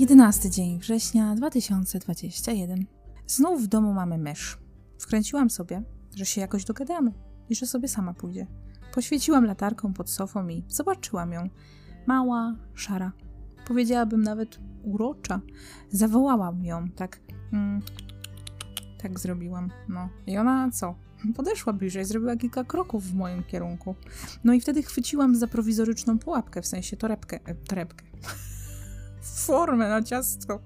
11 dzień września 2021. Znów w domu mamy mysz. Wkręciłam sobie, że się jakoś dogadamy i że sobie sama pójdzie. Poświeciłam latarką pod sofą i zobaczyłam ją. Mała, szara. Powiedziałabym nawet urocza. Zawołałam ją, tak. Mm, tak zrobiłam. No. I ona co? Podeszła bliżej, zrobiła kilka kroków w moim kierunku. No i wtedy chwyciłam za prowizoryczną pułapkę, w sensie torebkę. E, torebkę. Formę na ciastko.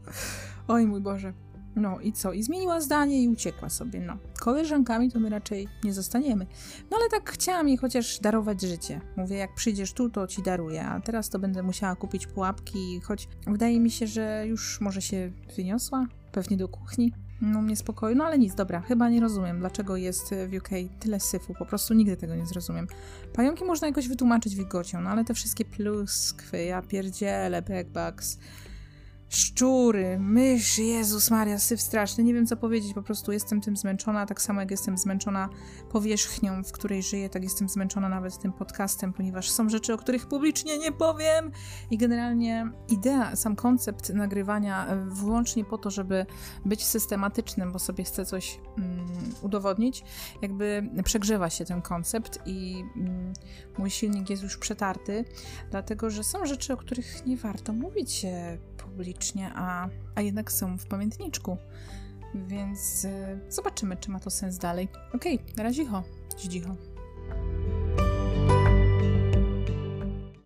Oj mój Boże. No i co? I zmieniła zdanie i uciekła sobie. No, koleżankami to my raczej nie zostaniemy. No ale tak chciałam jej chociaż darować życie. Mówię, jak przyjdziesz tu, to ci daruję, a teraz to będę musiała kupić pułapki, choć wydaje mi się, że już może się wyniosła, pewnie do kuchni. No mnie spokoju, no ale nic, dobra, chyba nie rozumiem, dlaczego jest w UK tyle syfu, po prostu nigdy tego nie zrozumiem. Pająki można jakoś wytłumaczyć wilgocią, no ale te wszystkie pluskwy, ja pierdzielę, backbugs, szczury, mysz, Jezus Maria, syf straszny, nie wiem co powiedzieć, po prostu jestem tym zmęczona, tak samo jak jestem zmęczona powierzchnią, w której żyję, tak jestem zmęczona nawet tym podcastem, ponieważ są rzeczy, o których publicznie nie powiem. I generalnie idea, sam koncept nagrywania e, wyłącznie po to, żeby być systematycznym, bo sobie chcę coś mm, udowodnić, jakby przegrzewa się ten koncept i mm, mój silnik jest już przetarty, dlatego, że są rzeczy, o których nie warto mówić publicznie, a, a jednak są w pamiętniczku. Więc y, zobaczymy, czy ma to sens dalej. Okej, okay, na razie cicho.